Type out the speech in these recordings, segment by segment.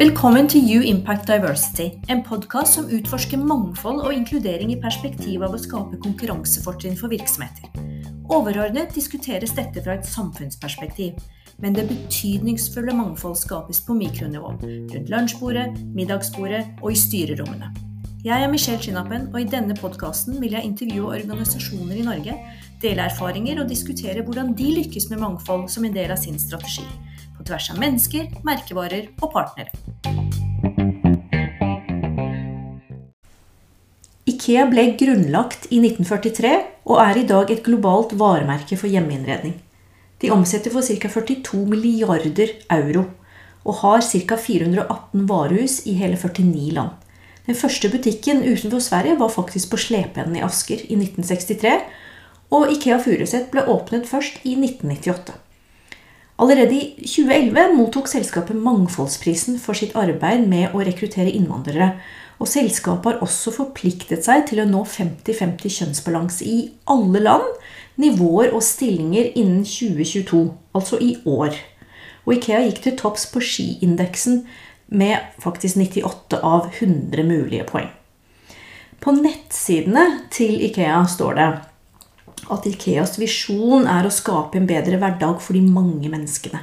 Velkommen til You Impact Diversity, en podkast som utforsker mangfold og inkludering i perspektiv av å skape konkurransefortrinn for virksomheter. Overordnet diskuteres dette fra et samfunnsperspektiv, men det betydningsfulle mangfold skapes på mikronivå, rundt lunsjbordet, middagsbordet og i styrerommene. Jeg er Michelle Chinapen, og i denne podkasten vil jeg intervjue organisasjoner i Norge, dele erfaringer og diskutere hvordan de lykkes med mangfold som en del av sin strategi på tvers av mennesker, merkevarer og partnere. Ikea ble grunnlagt i 1943 og er i dag et globalt varemerke for hjemmeinnredning. De omsetter for ca. 42 milliarder euro og har ca. 418 varehus i hele 49 land. Den første butikken utenfor Sverige var faktisk på Slependen i Asker i 1963, og Ikea Furuset ble åpnet først i 1998. Allerede i 2011 mottok selskapet Mangfoldsprisen for sitt arbeid med å rekruttere innvandrere. Og selskapet har også forpliktet seg til å nå 50-50 kjønnsbalanse i alle land, nivåer og stillinger innen 2022, altså i år. Og Ikea gikk til topps på skiindeksen med faktisk 98 av 100 mulige poeng. På nettsidene til Ikea står det at Ikeas visjon er å skape en bedre hverdag for de mange menneskene.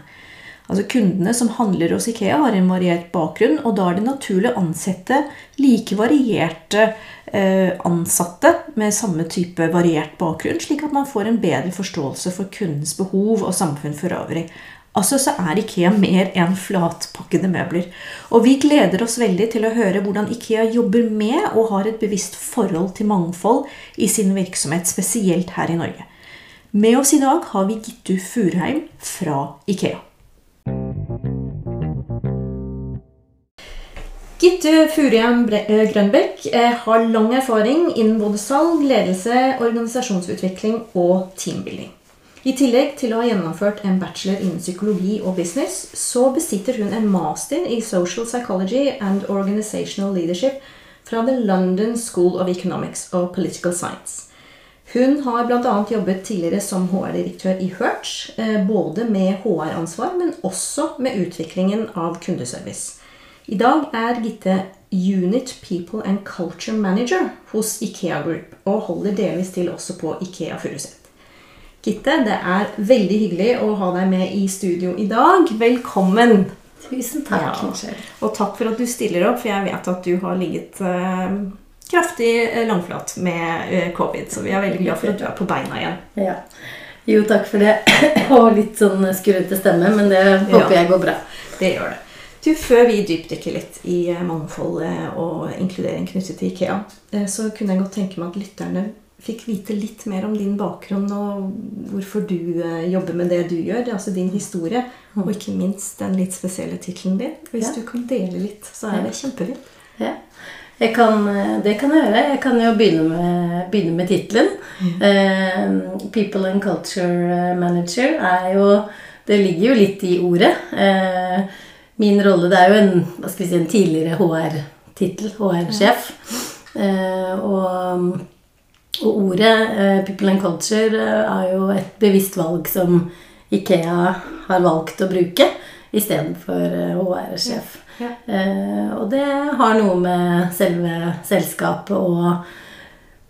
Altså Kundene som handler hos Ikea, har en variert bakgrunn, og da er det naturlig å ansette like varierte eh, ansatte med samme type variert bakgrunn, slik at man får en bedre forståelse for kundens behov og samfunn for øvrig. Altså så er Ikea mer enn flatpakkede møbler. Og vi gleder oss veldig til å høre hvordan Ikea jobber med og har et bevisst forhold til mangfold i sin virksomhet, spesielt her i Norge. Med oss i dag har vi Gittu Furheim fra Ikea. Gitte Furheim eh, Grønbekk eh, har lang erfaring innen både salg, ledelse, organisasjonsutvikling og teambuilding. I tillegg til å ha gjennomført en bachelor innen psykologi og business, så besitter hun en master i social psychology and organizational leadership fra The London School of Economics og Political Science. Hun har bl.a. jobbet tidligere som HR-direktør i Hertz, eh, både med HR-ansvar, men også med utviklingen av kundeservice. I dag er Gitte Unit People and Culture Manager hos Ikea Group, og holder delvis til også på Ikea Furuset. Gitte, det er veldig hyggelig å ha deg med i studio i dag. Velkommen. Tusen takk. Ja. Og takk for at du stiller opp, for jeg vet at du har ligget eh, kraftig eh, langflat med eh, covid. Så vi er veldig glad for at du er på beina igjen. Ja. Jo, takk for det. Og litt sånn skurrete stemme, men det håper ja. jeg går bra. Det gjør det. Du, Før vi dypdykker litt i mangfold og inkludering knyttet til Ikea, så kunne jeg godt tenke meg at lytterne fikk vite litt mer om din bakgrunn og hvorfor du eh, jobber med det du gjør. Altså din historie. Mm. Og ikke minst den litt spesielle tittelen din. Hvis ja. du kan dele litt, så er det kjempefint. Ja. Kan, eh, det kan jeg gjøre. Jeg kan jo begynne med, begynne med tittelen. Mm. Eh, People and Culture Manager er jo Det ligger jo litt i ordet. Min rolle Det er jo en, hva skal vi si, en tidligere HR-tittel. HR-sjef. Og og ordet uh, 'people and culture' uh, er jo et bevisst valg som Ikea har valgt å bruke istedenfor HR-sjef. Ja. Uh, og det har noe med selve selskapet og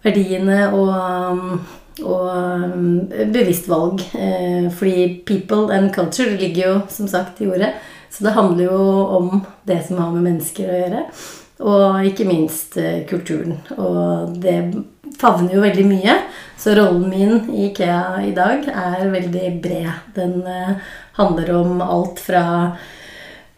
verdiene og, og um, bevisst valg. Fordi 'people and culture' ligger jo som sagt i ordet. Så det handler jo om det som har med mennesker å gjøre. Og ikke minst kulturen. Og det favner jo veldig mye. Så rollen min i Ikea i dag er veldig bred. Den uh, handler om alt fra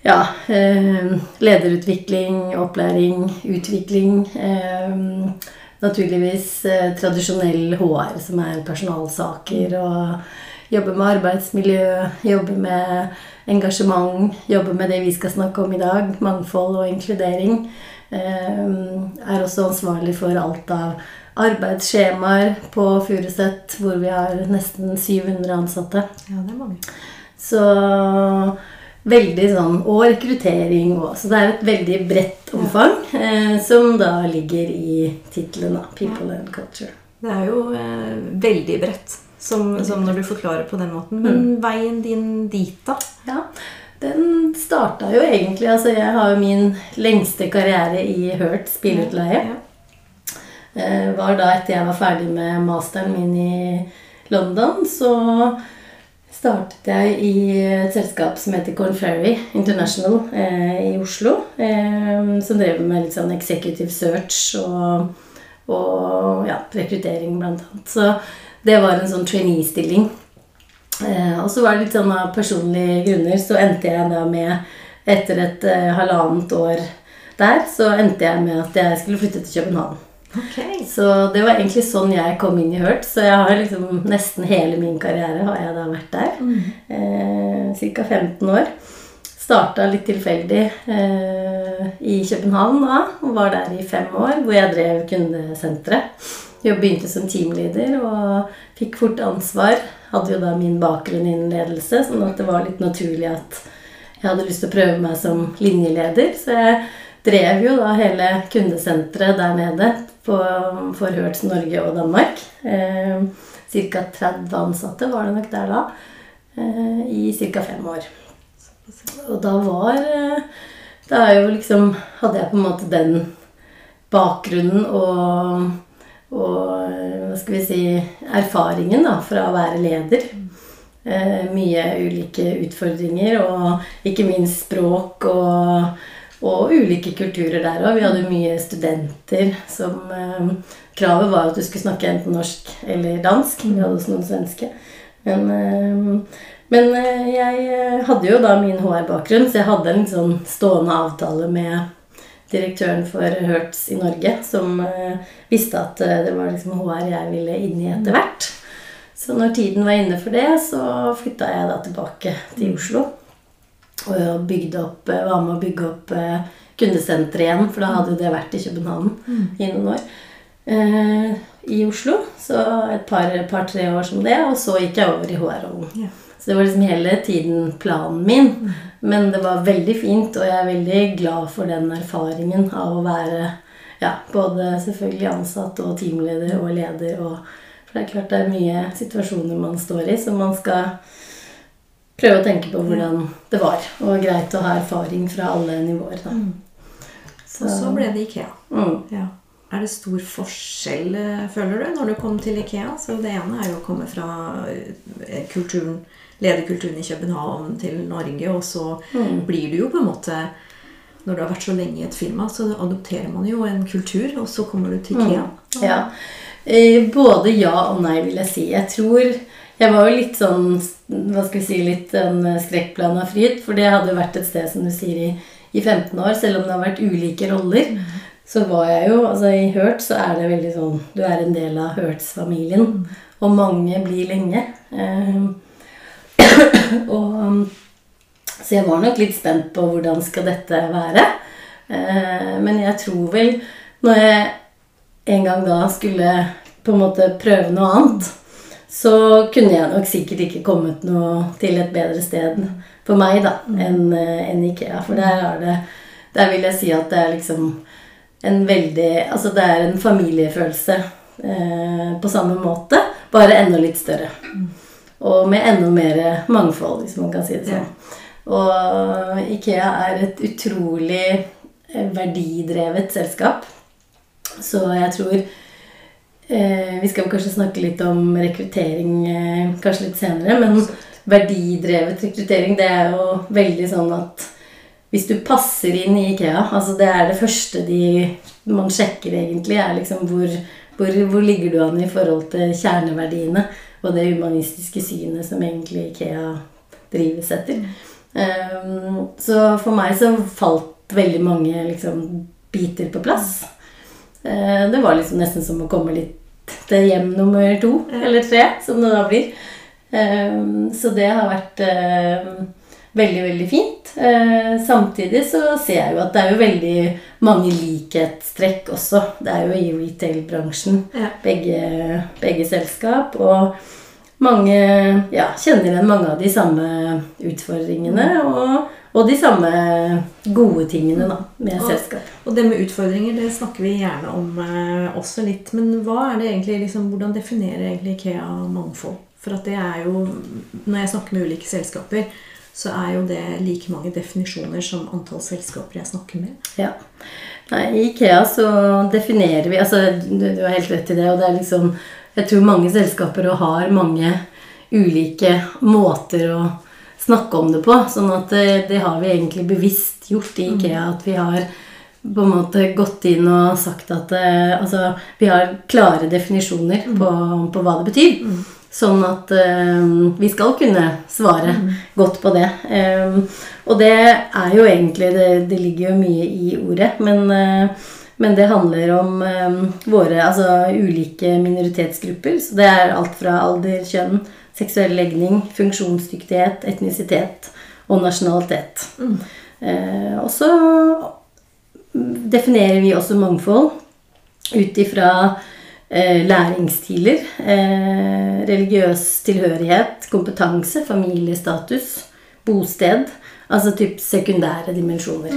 ja, uh, lederutvikling, opplæring, utvikling. Uh, naturligvis tradisjonell HR, som er personalsaker. Og jobbe med arbeidsmiljø, jobbe med engasjement, jobbe med det vi skal snakke om i dag, mangfold og inkludering. er også ansvarlig for alt av arbeidsskjemaer på Furuset, hvor vi har nesten 700 ansatte. Ja, det er mange. Så veldig sånn Og rekruttering òg. Så det er et veldig bredt omfang eh, som da ligger i tittelen 'People and Culture'. Det er jo eh, veldig bredt. som, som når du forklarer på den måten. Men veien din dit, da? Ja, den starta jo egentlig Altså, jeg har jo min lengste karriere i Hurt spilleutleie. Ja. Eh, var da etter jeg var ferdig med masteren min i London, så startet jeg i et selskap som heter Corn Ferry International eh, i Oslo. Eh, som drev med litt sånn executive search og, og ja, rekruttering, blant annet. Så det var en sånn trainee-stilling. Og så var det litt sånn av personlige grunner så endte jeg da med Etter et halvannet år der så endte jeg med at jeg skulle flytte til København. Ok. Så det var egentlig sånn jeg kom inn i Hurt. Så jeg har liksom nesten hele min karriere har jeg da vært der. Eh, Ca. 15 år. Starta litt tilfeldig eh, i København da, og var der i fem år, hvor jeg drev kundesenteret. Jeg begynte som teamleader og fikk fort ansvar. Hadde jo da min bakgrunn innen ledelse, sånn at det var litt naturlig at jeg hadde lyst til å prøve meg som linjeleder. Så jeg drev jo da hele kundesenteret der nede for Hurts Norge og Danmark. Eh, Ca. 30 ansatte var det nok der da. Eh, I ca. fem år. Og da var eh, Da er jo liksom Hadde jeg på en måte den bakgrunnen og, og eh, hva skal vi si erfaringen da, fra å være leder. Eh, mye ulike utfordringer, og ikke minst språk og, og ulike kulturer der òg. Vi hadde mye studenter som eh, Kravet var at du skulle snakke enten norsk eller dansk. Vi hadde også noen svenske. Men, eh, men eh, jeg hadde jo da min HR-bakgrunn, så jeg hadde en sånn stående avtale med direktøren for Hertz i Norge, som eh, visste at eh, det var liksom HR jeg ville inn i etter hvert. Så når tiden var inne for det, så flytta jeg da tilbake til Oslo. Og bygde opp, eh, var med å bygge opp eh, kundesenteret igjen, for da hadde det vært i København i noen år. Eh, I Oslo. Så et par-tre par, år som det, og så gikk jeg over i HR-rollen. Ja. Så det var liksom hele tiden planen min. Men det var veldig fint, og jeg er veldig glad for den erfaringen av å være ja, både selvfølgelig ansatt og teamleder og leder. Og, for det er klart det er mye situasjoner man står i, som man skal prøve å tenke på hvordan det var. Og greit å ha erfaring fra alle nivåer. Da. Og så ble det Ikea. Mm. Ja. Er det stor forskjell, eh, føler du, når du kom til Ikea? Så Det ene er jo å komme fra eh, kulturen, lederkulturen i København til Norge, og så Mm. blir du jo på en måte Når du har vært så lenge i et firma, så adopterer man jo en kultur, og så kommer du til Ikea. Ja. Eh, Både ja og nei, vil jeg si. Jeg tror Jeg var jo litt sånn Hva skal vi si Litt en skrekkblanda fryd. For det hadde jo vært et sted, som du sier, i, i 15 år. Selv om det har vært ulike roller. Så var jeg jo Altså, i Hurt så er det veldig sånn Du er en del av Hurts-familien. Og mange blir lenge. Eh, og Så jeg var nok litt spent på hvordan skal dette være. Eh, men jeg tror vel Når jeg en gang da skulle på en måte prøve noe annet, så kunne jeg nok sikkert ikke kommet noe til et bedre sted for meg da, enn en Ikea. For der er det Der vil jeg si at det er liksom en veldig Altså det er en familiefølelse eh, på samme måte, bare enda litt større. Og med enda mer mangfold, hvis man kan si det sånn. Og Ikea er et utrolig eh, verdidrevet selskap. Så jeg tror eh, Vi skal kanskje snakke litt om rekruttering eh, kanskje litt senere, men verdidrevet rekruttering, det er jo veldig sånn at hvis du passer inn i Ikea altså Det er det første de, man sjekker, egentlig. er liksom hvor, hvor, hvor ligger du an i forhold til kjerneverdiene og det humanistiske synet som egentlig Ikea drives etter. Um, så for meg så falt veldig mange liksom, biter på plass. Eh, det var liksom nesten som å komme litt til hjem nummer to eller tre, som det da blir. Um, så det har vært um, veldig, veldig fint. Eh, samtidig så ser jeg jo at det er jo veldig mange likhetstrekk også. Det er jo i retail-bransjen, Ja. begge, begge selskap. Og mange ja, kjenner igjen mange av de samme utfordringene og, og de samme gode tingene da, med Og- selskap. Og det med utfordringer det snakker vi gjerne om eh, også litt. Men egentlig, liksom, hvordan definerer egentlig Ikea mangfold For at det er jo Når jeg snakker med ulike selskaper, så er jo det like mange definisjoner som antall selskaper jeg snakker med. Ja. Nei, I Ikea så definerer vi altså du, du har helt rett i det. Og det er liksom Jeg tror mange selskaper har mange ulike måter å snakke om det på. Sånn at det, har vi egentlig bevisst gjort i Ikea. At vi har på en måte gått inn og sagt at eh, Altså, vi har klare definisjoner på, på hva det betyr. Sånn at eh, vi skal kunne svare godt på det. Um, og det er jo egentlig Det, det ligger jo mye i ordet, men, eh, men det handler om eh, våre altså ulike minoritetsgrupper. Så det er alt fra alder, kjønn, seksuell legning, funksjonsdyktighet, etnisitet og nasjonalitet. Eh, og så definerer vi også mangfold ut ifra eh, læringsstiler, eh, religiøs tilhørighet, kompetanse, familiestatus, bosted. Altså typ sekundære dimensjoner.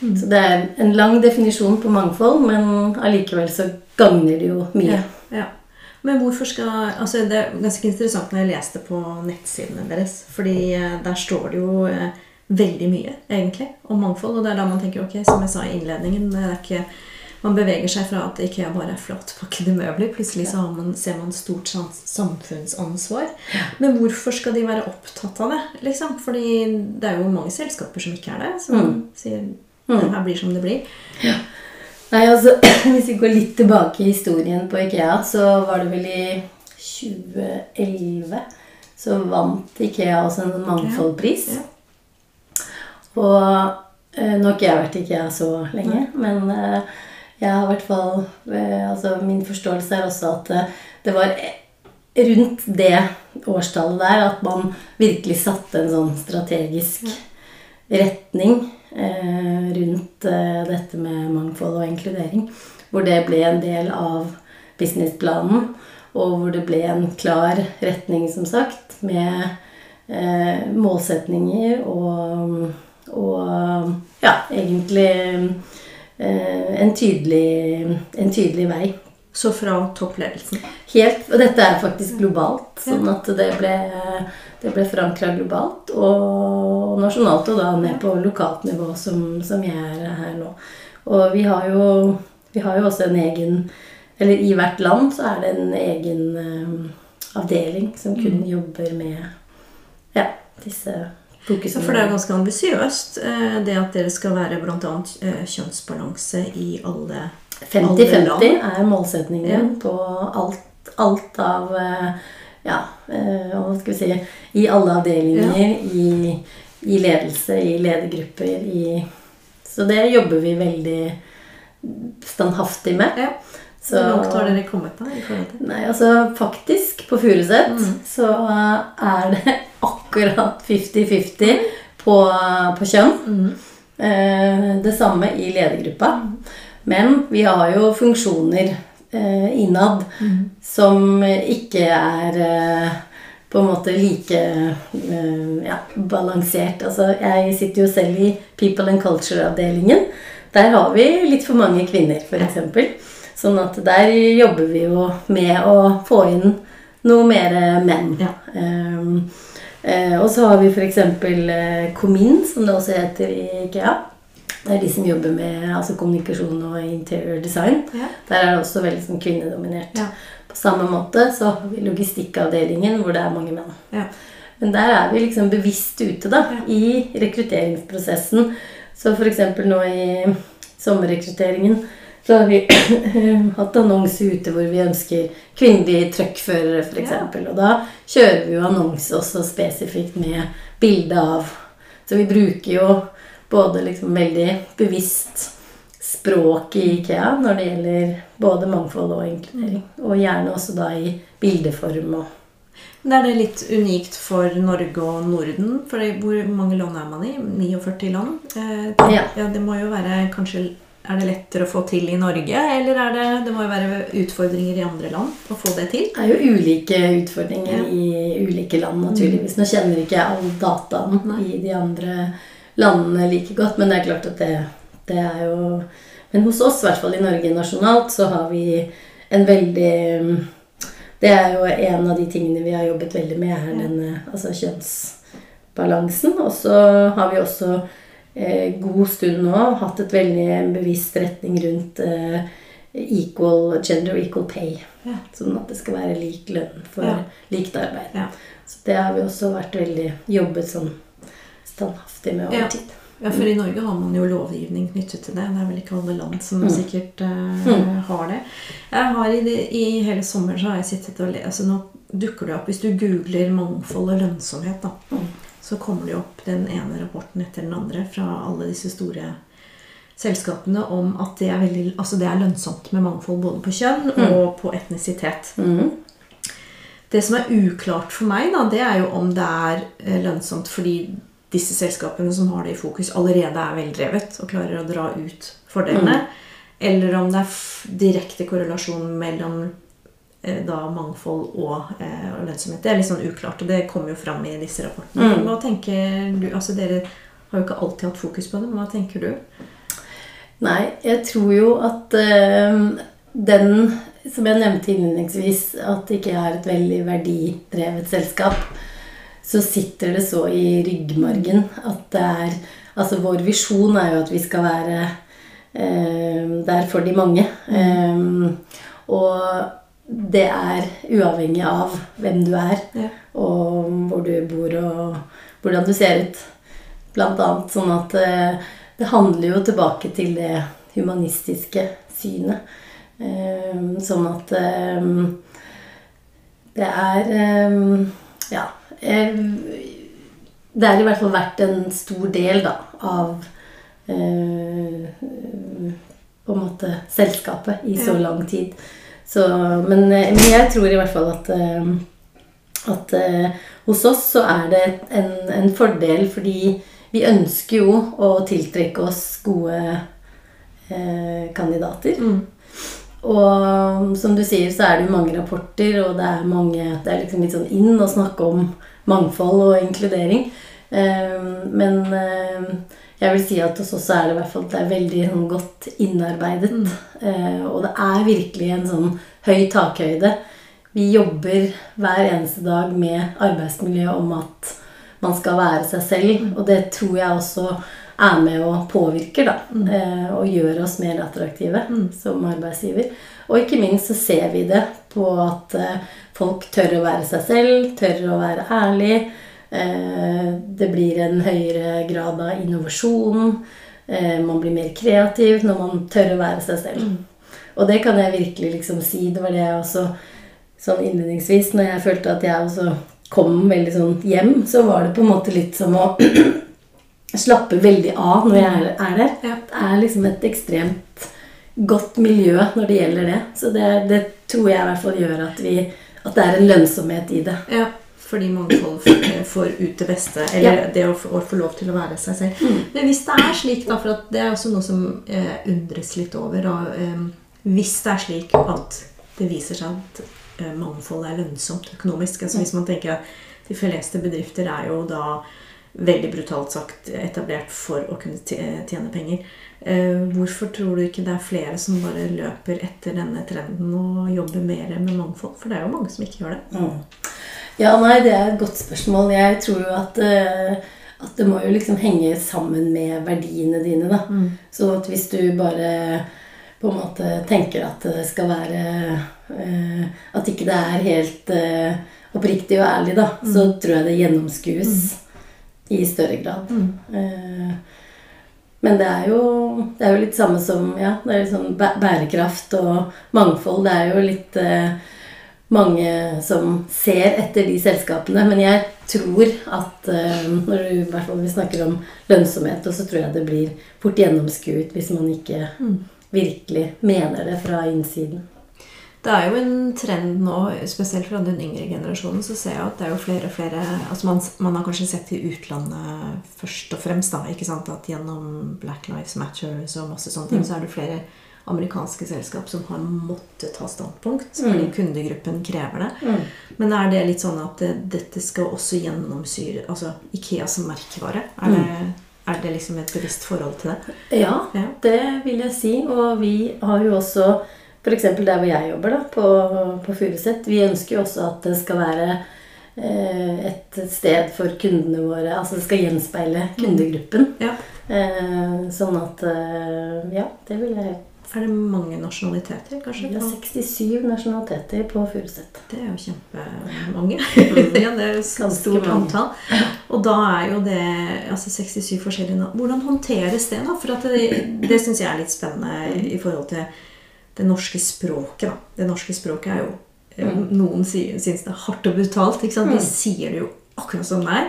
Så det er en lang definisjon på mangfold, men allikevel så gagner det jo mye. Ja, ja. Men hvorfor skal altså Det er ganske interessant når jeg leste på nettsidene deres. Fordi eh, der står det jo eh, veldig mye, egentlig, om mangfold. Og det er da man tenker, ok, som jeg sa i innledningen det er ikke, Man beveger seg fra at IKEA bare er flatpakkede møbler. Plutselig så har man, ser man stort samfunnsansvar. Men hvorfor skal de være opptatt av det? liksom? Fordi det er jo mange selskaper som ikke er det. Som Mm. sier det her blir som det blir. Nei, altså, Hvis vi går litt tilbake i historien på Ikea, så var det vel i 2011 så vant Ikea også en mangfoldpris. Ja. Og eh, nå har ikke jeg vært i Ikea så lenge, men eh, jeg har i hvert fall eh, altså Min forståelse er også at eh, det var rundt det årstallet der at man virkelig satte en sånn strategisk retning eh, rundt eh, dette med mangfold og inkludering. Hvor det ble en del av businessplanen, og hvor det ble en klar retning, som sagt, med eh, målsetninger og, og ja, egentlig eh, en, tydelig, en tydelig vei. Så fra toppledelsen. Helt, og dette er faktisk globalt, sånn at det ble, det ble forankra globalt og nasjonalt, og da ned på lokalt nivå, som, som jeg er her nå. Og vi har jo, vi har jo også en egen Eller i hvert land så er det en egen eh, avdeling som kun jobber med ja, disse Så fokusene. for det er ganske ambisiøst, eh, det at dere skal være bl.a. kjønnsbalanse i alle 50-50 er målsetningen Ja. på alt, alt av eh, Ja, eh, hva skal vi si I alle avdelinger, i, i ledelse, i ledergrupper, i Så det jobber vi veldig standhaftig med. Ja. Så, Hvor langt har dere kommet da? Nei, altså faktisk, på Furuset så er det akkurat 50-50 på, på kjønn. Eh, det samme i ledergruppa. Men vi har jo funksjoner eh, innad som ikke er eh, på en måte like eh, ja, balansert. Altså, jeg sitter jo selv i People and Culture-avdelingen. Der har vi litt for mange kvinner, f.eks. Sånn at der jobber vi jo med å få inn noe mer menn. Ja. Um, og så har vi f.eks. Comin, som det også heter i IKEA. Det er de som jobber med altså, kommunikasjon og interior design. Ja. Der er det også veldig sånn, kvinnedominert. Ja. På samme måte så har vi logistikkavdelingen, hvor det er mange menn. Ja. Men der er vi liksom bevisst ute da, i rekrutteringsprosessen. Så f.eks. nå i sommerrekrutteringen så har vi hatt annonse ute hvor vi ønsker kvinnelige truckførere f.eks. Ja. Og da kjører vi jo annonse også spesifikt med bilde av Så vi bruker jo både liksom veldig bevisst språk i IKEA når det gjelder både mangfold og inkludering. Og gjerne også da i bildeform og Da er det litt unikt for Norge og Norden. For hvor mange land er man i? 49 land? Eh, det, Ja. ja, det må jo være kanskje Er det lettere å få til i Norge, eller er det, det må jo være utfordringer i andre land å få det til? Det er jo ulike utfordringer Ja. i ulike land, naturligvis. Nå kjenner ikke jeg all dataen i de andre landene like godt, men det er klart at det, det er jo Men hos oss, i hvert fall i Norge nasjonalt, så har vi en veldig Det er jo en av de tingene vi har jobbet veldig med, er den altså kjønnsbalansen. Og så har vi også eh, god stund nå hatt et veldig bevisst retning rundt eh, equal gender equal pay. Ja. Sånn at det skal være lik lønn for Ja. likt arbeid. Ja. Så det har vi også vært veldig jobbet sånn standhaftig med over Ja. tid. Ja, for i Norge har man jo lovgivning knyttet til det. Det er vel ikke alle land som Mm. sikkert uh, Mm. har det. Jeg har i, det, I hele sommeren så har jeg sittet og lest altså Nå dukker det opp Hvis du googler mangfold og lønnsomhet, da, Mm. så kommer det jo opp den ene rapporten etter den andre fra alle disse store selskapene om at det er, veldig, altså det er lønnsomt med mangfold både på kjønn Mm. og på etnisitet. Mhm. Det som er uklart for meg, da, det er jo om det er eh, lønnsomt fordi disse selskapene som har det i fokus, allerede er veldrevet og klarer å dra ut fordelene. Eller om det er direkte korrelasjon mellom eh, da mangfold og, eh, og lønnsomhet. Det er litt sånn uklart, og det kommer jo fram i disse rapportene. Mm. Hva tenker du? Altså Dere har jo ikke alltid hatt fokus på det, men hva tenker du? Nei, jeg tror jo at eh, den Som jeg nevnte innledningsvis, at det ikke er et veldig verdidrevet selskap, så sitter det så i ryggmargen at det er Altså vår visjon er jo at vi skal være eh, der for de mange. Eh, og det er uavhengig av hvem du er, Ja. og hvor du bor, og hvordan du ser ut. Blant annet sånn at eh, det handler jo tilbake til det humanistiske synet. Eh, sånn at eh, det er Ja. Eh, det er i hvert fall vært en stor del da, av eh, på en måte selskapet i så lang tid. Så, men, eh, men jeg tror i hvert fall at, at eh, hos oss så er det en, en fordel fordi vi ønsker jo å tiltrekke oss gode eh, kandidater. Og som du sier, så er det jo mange rapporter, og det er, mange, det er liksom litt sånn inn å snakke om mangfold og inkludering. Eh, men eh, jeg vil si at hos oss er det i hvert fall det er veldig sånn, godt innarbeidet. Eh, og det er virkelig en sånn høy takhøyde. Vi jobber hver eneste dag med arbeidsmiljø om at man skal være seg selv. Og det tror jeg også er med og påvirker, da. Eh, og gjør oss mer attraktive som arbeidsgiver. Og ikke minst så ser vi det på at folk tør å være seg selv, tør å være ærlig. Eh, det blir en høyere grad av innovasjon. Eh, man blir mer kreativ når man tør å være seg selv. Og det kan jeg virkelig liksom si. Det var det jeg også sånn innledningsvis, når jeg følte at jeg også kom veldig sånn hjem, så var det på en måte litt som å slappe veldig av når jeg er, er der. Ja. Det er liksom et ekstremt godt miljø når det gjelder det. Så det, det tror jeg i hvert fall gjør at, vi, at det er en lønnsomhet i det. Ja, fordi mangfold får, får ut det beste. Eller det å få, å få lov til å være seg selv. Men hvis det er slik, da, for at det er også noe som eh, undres litt over da, eh, Hvis det er slik at det viser seg at eh, mangfold er lønnsomt økonomisk altså Hvis man tenker at de fleste bedrifter er jo da veldig brutalt sagt etablert for å kunne tjene penger. Eh, hvorfor tror du ikke det er flere som bare løper etter denne trenden og jobber mer med mangfold? For det er jo mange som ikke gjør det. Ja, nei, det er et godt spørsmål. Jeg tror jo at, eh, at det må jo liksom henge sammen med verdiene dine, da. Så at hvis du bare på en måte tenker at det skal være eh, At ikke det er helt oppriktig og ærlig, da, så tror jeg det gjennomskues i større grad. Eh, men det er, jo, det er jo litt samme som ja, det er litt sånn bærekraft og mangfold. Det er jo litt eh, mange som ser etter de selskapene. Men jeg tror at eh, når du i hvert fall vi snakker om lønnsomhet, så tror jeg det blir fort gjennomskuet hvis man ikke virkelig mener det fra innsiden. Det er jo en trend nå, spesielt fra den yngre generasjonen, så ser jeg at det er jo flere og flere altså man, man har kanskje sett i utlandet først og fremst, da, ikke sant, at gjennom Black Lives Matters og masse sånne ting, så er det flere amerikanske selskap som har måttet ta standpunkt fordi kundegruppen krever det. Men er det litt sånn at det, dette skal også gjennomsyre altså Ikea som merkevare? Er det, er det liksom et bevisst forhold til det? Ja, Ja. det vil jeg si. Og vi har jo også F.eks. der hvor jeg jobber, da, på, på Furuset. Vi ønsker jo også at det skal være eh, et sted for kundene våre. Altså det skal gjenspeile kundegruppen. Ja. Eh, sånn at eh, Ja, det vil jeg Er det mange nasjonaliteter, kanskje? Vi har 67 nasjonaliteter på Furuset. Det er jo kjempemange. ja, det er jo et stort antall. Og da er jo det altså 67 forskjellige. Hvordan håndteres det, da? For at det, det syns jeg er litt spennende i forhold til det norske språket. da. Det norske språket er jo mm. Noen syns det er hardt og brutalt. ikke sant? De sier det jo akkurat som det er.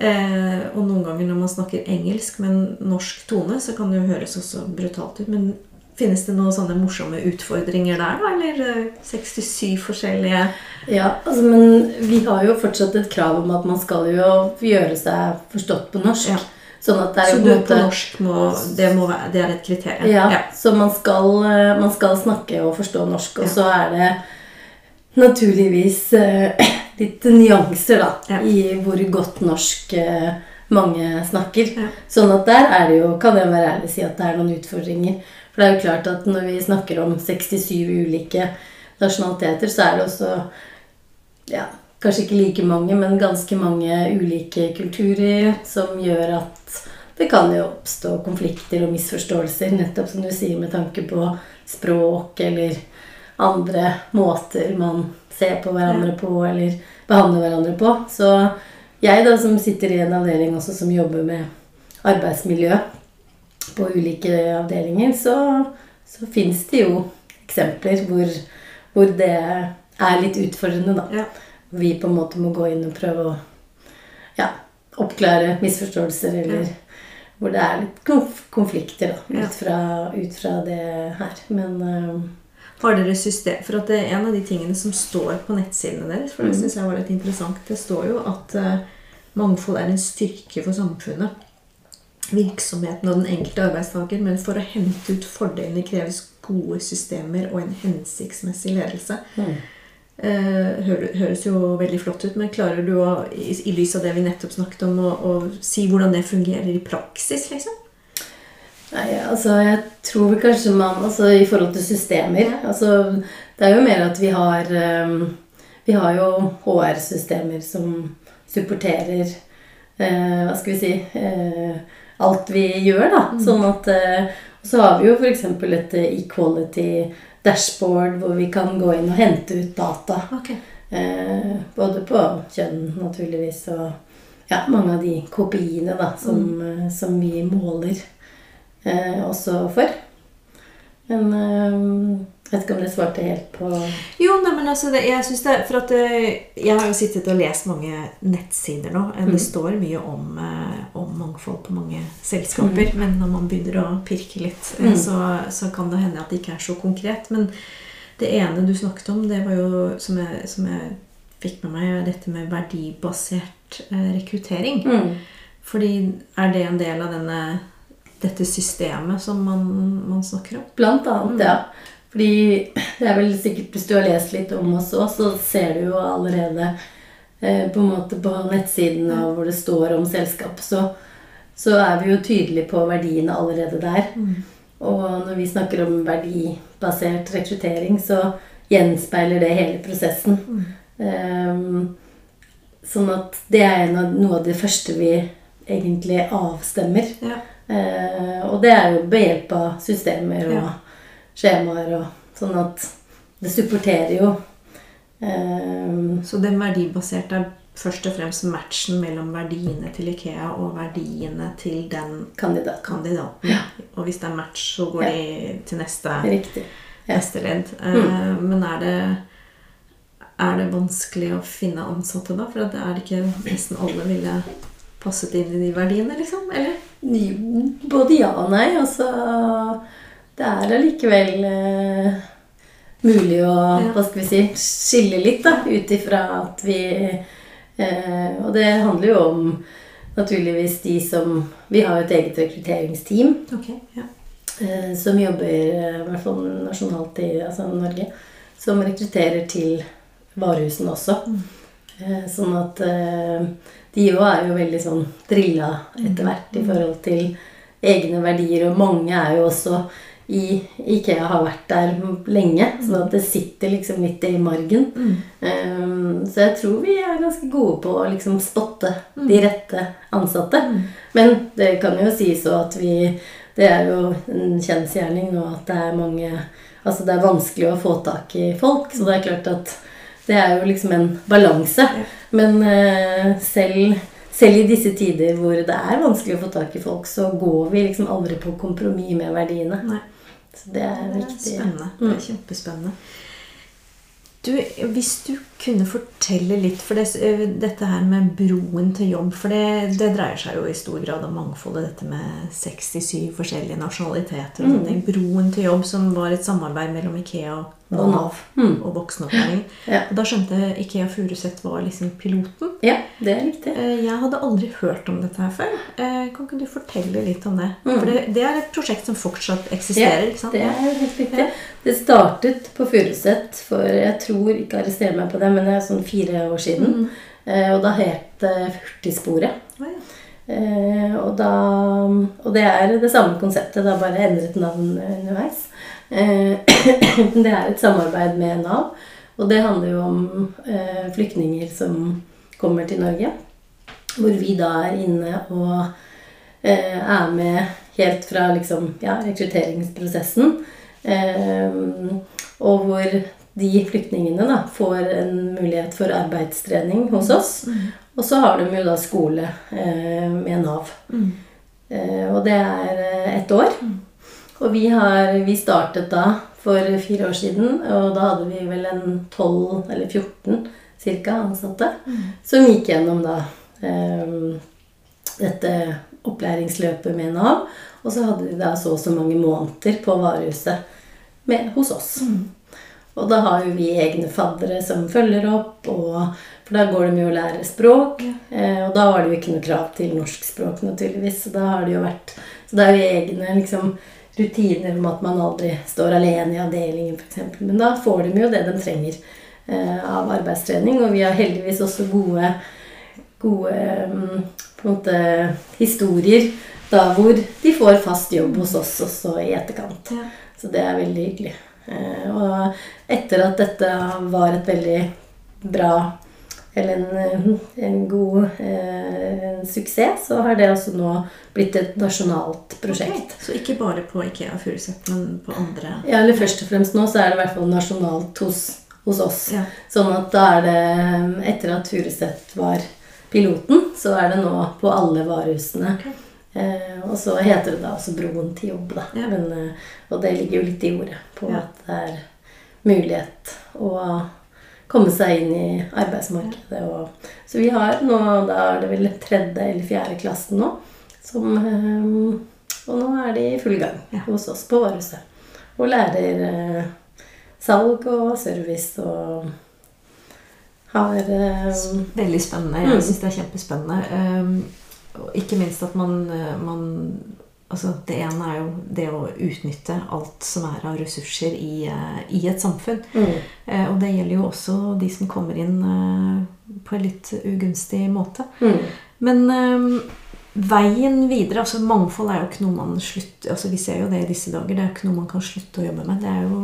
Eh, og noen ganger når man snakker engelsk med en norsk tone, så kan det jo høres også brutalt ut. Men finnes det noen sånne morsomme utfordringer der, da? Eller eh, 67 forskjellige Ja, altså, men vi har jo fortsatt et krav om at man skal jo gjøre seg forstått på norsk. Ja. Sånn at det er Så du på på norsk må Det, må være, det er et kriterium? Ja, så man skal, eh, man skal snakke og forstå norsk. Og Ja. så er det naturligvis eh, litt nyanser da, Ja. i hvor godt norsk eh, mange snakker. Ja. Sånn at der er det jo, kan jeg være ærlig si at det er noen utfordringer. For det er jo klart at når vi snakker om 67 ulike nasjonaliteter, så er det også ja, kanskje ikke like mange, men ganske mange ulike kulturer som gjør at det kan jo oppstå konflikter og misforståelser, nettopp som du sier, med tanke på språk eller andre måter man ser på hverandre på eller behandler hverandre på. Så jeg, da, som sitter i en avdeling også som jobber med arbeidsmiljø på ulike avdelinger, så, så fins det jo eksempler hvor, hvor det er litt utfordrende, da. Ja. Vi på en måte må gå inn og prøve å ja, oppklare misforståelser, eller hvor det er litt konflikter da, ut, fra, ut fra det her. Men uh, Har dere system For at det er en av de tingene som står på nettsidene deres, for det synes jeg var litt interessant, det står jo at uh, mangfold er en styrke for samfunnet. Virksomheten og den enkelte arbeidstaker, men for å hente ut fordelene kreves gode systemer og en hensiktsmessig ledelse. mm. Eh, høres jo veldig flott ut, men klarer du å, i, lys av det vi nettopp snakket om, å, å si hvordan det fungerer i praksis, liksom? Nei, altså jeg tror vi kanskje man Altså i forhold til systemer altså, Det er jo mer at vi har eh, Vi har jo HR-systemer som supporterer eh, Hva skal vi si Alt vi gjør, da. Sånn at så har vi jo f.eks. et eh, equality dashboard hvor vi kan gå inn og hente ut data. Okay. Eh, både på kjønn, naturligvis, og ja, mange av de kopiene da, som, mm. som vi måler eh, også for. Men eh, vet ikke om det svarte helt på Jo, nei, men altså, det, jeg synes det, for at eh, Jeg har jo sittet og lest mange nettsider nå. eh, Det står mye om, eh, om mangfold på mange selskaper. Men når man begynner å pirke litt, Mm. så, så kan det hende at det ikke er så konkret. Men det ene du snakket om, det var jo som jeg, som jeg fikk med meg, dette med verdibasert rekruttering. Mm. Fordi er det en del av denne, dette systemet som man, man snakker om? Blant annet, ja. Fordi det er vel sikkert Hvis du har lest litt om oss òg, så ser du jo allerede eh, på en måte på nettsiden og hvor det står om selskap, så, så er vi jo tydelige på verdiene allerede der. Og når vi snakker om verdibasert rekruttering, så gjenspeiler det hele prosessen. Ehm, sånn at det er noe av det første vi egentlig avstemmer. Ja. Eh, og det er jo ved hjelp av systemer og Ja. Skjemaer og sånn at det supporterer jo. Um, Så den verdibaserte er først og fremst matchen mellom verdiene til Ikea og verdiene til den kandidat. kandidaten. Og hvis det er match, så går Ja. de til neste. Ja. neste ledd. Eh, Men er det, er det vanskelig å finne ansatte da? For det er ikke nesten alle ville passet inn i de verdiene, liksom? Eller? Både ja og nei. Altså Det er allikevel eh, mulig å hva skal vi si, skille litt, da, ut ifra at vi eh, Og det handler jo om naturligvis de som Vi har jo et eget rekrutteringsteam okay, ja. eh, som jobber eh, i hvert fall nasjonalt i altså Norge, som rekrutterer til varehusene også. Eh, sånn at eh, de òg er jo veldig sånn drilla etter hvert i forhold til egne verdier, og mange er jo også i Ikea har vært der lenge. Så at det sitter liksom litt i margen. Um, så jeg tror vi er ganske gode på å liksom spotte de rette ansatte. Men det kan jo sies òg at vi Det er jo en kjensgjerning nå at det er mange Altså det er vanskelig å få tak i folk, så det er klart at det er jo liksom en balanse. Men uh, selv selv i disse tider hvor det er vanskelig å få tak i folk, så går vi liksom aldri på kompromiss med verdiene. Nei. Så det er Det er viktig. spennende. Det er kjempespennende. Du, hvis du kunne fortelle litt For det, eh, dette her med broen til jobb For det, det dreier seg jo i stor grad om mangfoldet. Dette med 67 forskjellige nasjonaliteter. og sånne ting. Broen til jobb, som var et samarbeid mellom Ikea og Nav. Mm. og voksenopplæring. Ja. Og da skjønte jeg Ikea Furuset var liksom piloten. ja, det er riktig. Eh, Jeg hadde aldri hørt om dette her før. Eh, Kan ikke du fortelle litt om det? Mm. For det, det er et prosjekt som fortsatt Ja, eksisterer. ikke sant? det er helt riktig. Det startet på Furuset for jeg tror ikke arrester meg på det, men det er sånn fire år siden. Eh, Og da het det Hurtigsporet. Oh, ja. Eh, og, da, og det er det samme konseptet, det har bare endret navn underveis. Eh, det er et samarbeid med Nav, og det handler jo om eh, flyktninger som kommer til Norge. Hvor vi da er inne og eh, er med helt fra liksom, ja, rekrutteringsprosessen. Eh, og hvor de flyktningene da får en mulighet for arbeidstrening hos oss. Og så har de jo da skole eh, med Nav. Mm. Eh, og det er eh, ett år. Og vi, har, vi startet da for fire år siden, og da hadde vi vel en 12 eller 14 cirka ansatte som gikk gjennom da eh, dette opplæringsløpet med Nav. Og så hadde de da så og så mange måneder på varehuset med, hos oss. Og da har jo vi egne faddere som følger opp, og, for da går de jo og lærer språk. Eh, og da var det jo ikke noe krav til norskspråk, naturligvis. Så da har det jo vært Så det er jo egne liksom, rutiner om at man aldri står alene i avdelingen, f.eks. Men da får de jo det de trenger eh, av arbeidstrening. Og vi har heldigvis også gode, gode mm, på en måte, historier da hvor de får fast jobb hos oss også i etterkant. Ja. Så det er veldig hyggelig. Eh, og etter at dette var et veldig bra eller en, en god eh, en suksess, så har det også nå blitt et nasjonalt prosjekt. Så ikke bare på Ikea Furuset, men på andre Ja, eller først og fremst nå så er det i hvert fall nasjonalt hos, hos oss. Ja. Sånn at da er det Etter at Furuset var piloten, så er det nå på alle varehusene. Ok. Eh, og så heter det da også Broen til jobb, da. Ja. Men, eh, og det ligger jo litt i ordet på Ja. at det er mulighet å komme seg inn i arbeidsmarkedet. Og, så vi har nå Da er det vel tredje eller fjerde klassen nå. Som, eh, og nå er de i full gang Ja. hos oss på varehuset. Og lærer eh, salg og service og har Veldig spennende. Mm. Jeg syns det er kjempespennende. Ikke minst at man, uh, man Altså, det ene er jo det å utnytte alt som er av ressurser i, uh, i et samfunn. mm, Eh, og det gjelder jo også de som kommer inn eh, på en litt ugunstig måte. mm, Men eh, veien videre altså Mangfold er jo ikke noe man slutter altså Vi ser jo det i disse dager. Det er jo ikke noe man kan slutte å jobbe med. Det jo,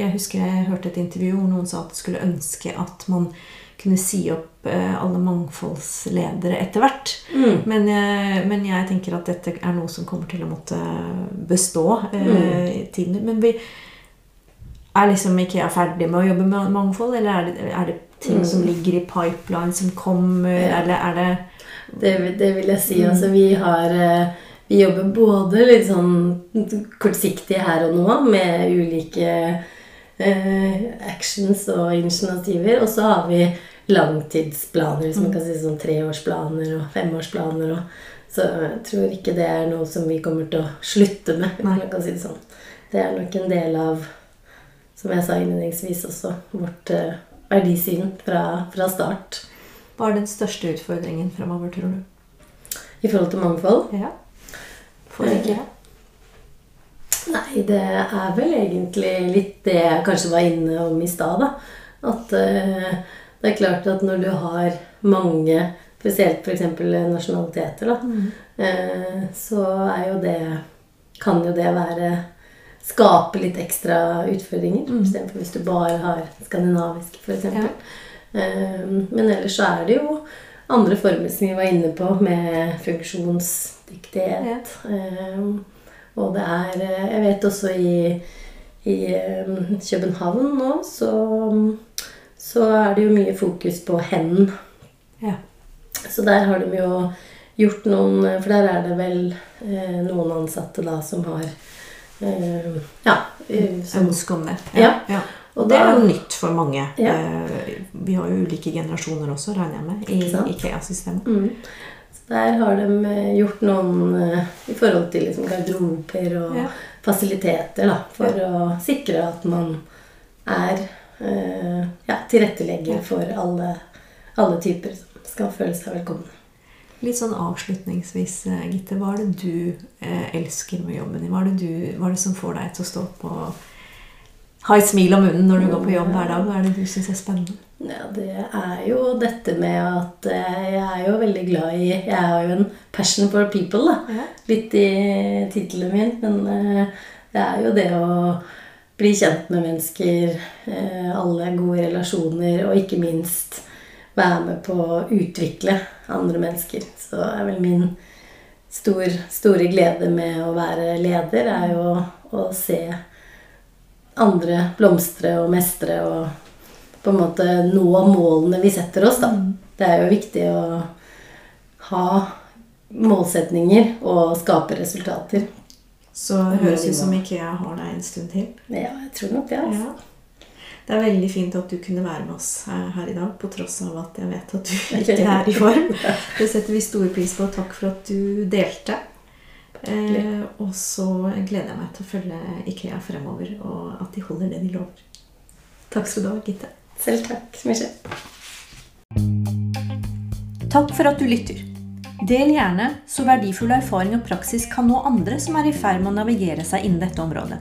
jeg husker jeg hørte et intervju hvor noen sa at de skulle ønske at man kunne si opp eh, alle mangfoldsledere etter hvert. mm. Men, men jeg tenker at dette er noe som kommer til å måtte bestå eh, i tiden. Men vi er liksom ikke ferdig med å jobbe med mangfold, eller er det, er det ting Mm. som ligger i pipeline som kommer, Ja. eller er det Det, det vil jeg si. Mm. Altså, vi har eh, Vi jobber både litt sånn kortsiktig her og nå med ulike eh, actions og initiativer. Og så har vi langtidsplaner, hvis Mm. man kan si sånn treårsplaner og femårsplaner. Og, så jeg tror ikke det er noe som vi kommer til å slutte med. hvis man kan si Det sånn. Det er nok en del av, som jeg sa innledningsvis også, vårt uh, verdisyn fra, fra start Hva er den største utfordringen fremover, tror du? i forhold til mangfold. Ja. For ikke Nei, det er vel egentlig litt det jeg kanskje var inne om i stad, da. At eh, det er klart at når du har mange, spesielt f.eks. nasjonaliteter, da, Mm. eh, så er jo det Kan jo det være skape litt ekstra utfordringer. Mm. Istedenfor hvis du bare har skandinavisk, f.eks. Ja. Um, men ellers så er det jo andre former som vi var inne på, med funksjonsdyktighet. Ja. Um, og det er Jeg vet også i, i København nå så, så er det jo mye fokus på hendene. Ja. Så der har de jo gjort noen For der er det vel eh, noen ansatte da som har eh, Ja. Som, Ønske om det. Ja. ja. Og det er jo nytt for mange. Ja. Eh, vi har jo ulike generasjoner også, regner jeg med, i IKEA-systemet. Mm. Der har de eh, gjort noen eh, i forhold til liksom garderober og ja. fasiliteter da, for ja. å sikre at man er ja, tilrettelegger for alle, alle typer som skal føle seg velkomne. Litt sånn avslutningsvis, Gitte. Hva er det du elsker med jobben din? Hva er det, du, hva er det som får deg til å stå opp og ha et smil om munnen når du går på jobb hver dag? Hva er det du syns er spennende? Ja, Det er jo dette med at eh, jeg er jo veldig glad i Jeg har jo en passion for people, da. Litt i tittelen min. Men eh, det er jo det å bli kjent med mennesker, eh, alle gode relasjoner, og ikke minst være med på å utvikle andre mennesker. Så er vel min stor, store glede med å være leder er jo å se andre blomstre og mestre og på en måte nå målene vi setter oss, da. Mm. Det er jo viktig å ha målsetninger og skape resultater. Så det høres ut som Ikea har deg en stund til. Ja, jeg tror nok det. altså. Ja. Det er veldig fint at du kunne være med oss her i dag, på tross av at jeg vet at du ikke er i form. Det setter vi stor pris på. Takk for at du delte. Eh, og så gleder jeg meg til å følge Ikea fremover, og at de holder det de lover. Takk skal du ha, Gitte. Selv takk, Smisje. Takk for at du lytter. Del gjerne, så verdifull erfaring og praksis kan nå andre som er i ferd med å navigere seg innen dette området.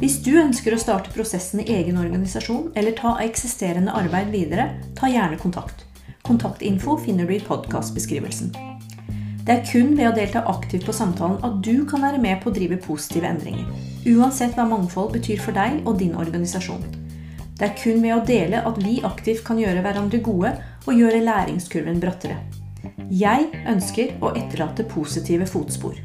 Hvis du ønsker å starte prosessen i egen organisasjon eller ta eksisterende arbeid videre, ta gjerne kontakt. Kontaktinfo finner du i podkastbeskrivelsen. Det er kun ved å delta aktivt på samtalen at du kan være med på å drive positive endringer. Uansett hva mangfold betyr for deg og din organisasjon. Det er kun ved å dele at vi aktivt kan gjøre hverandre gode og gjøre læringskurven brattere. Jeg ønsker å etterlate positive fotspor.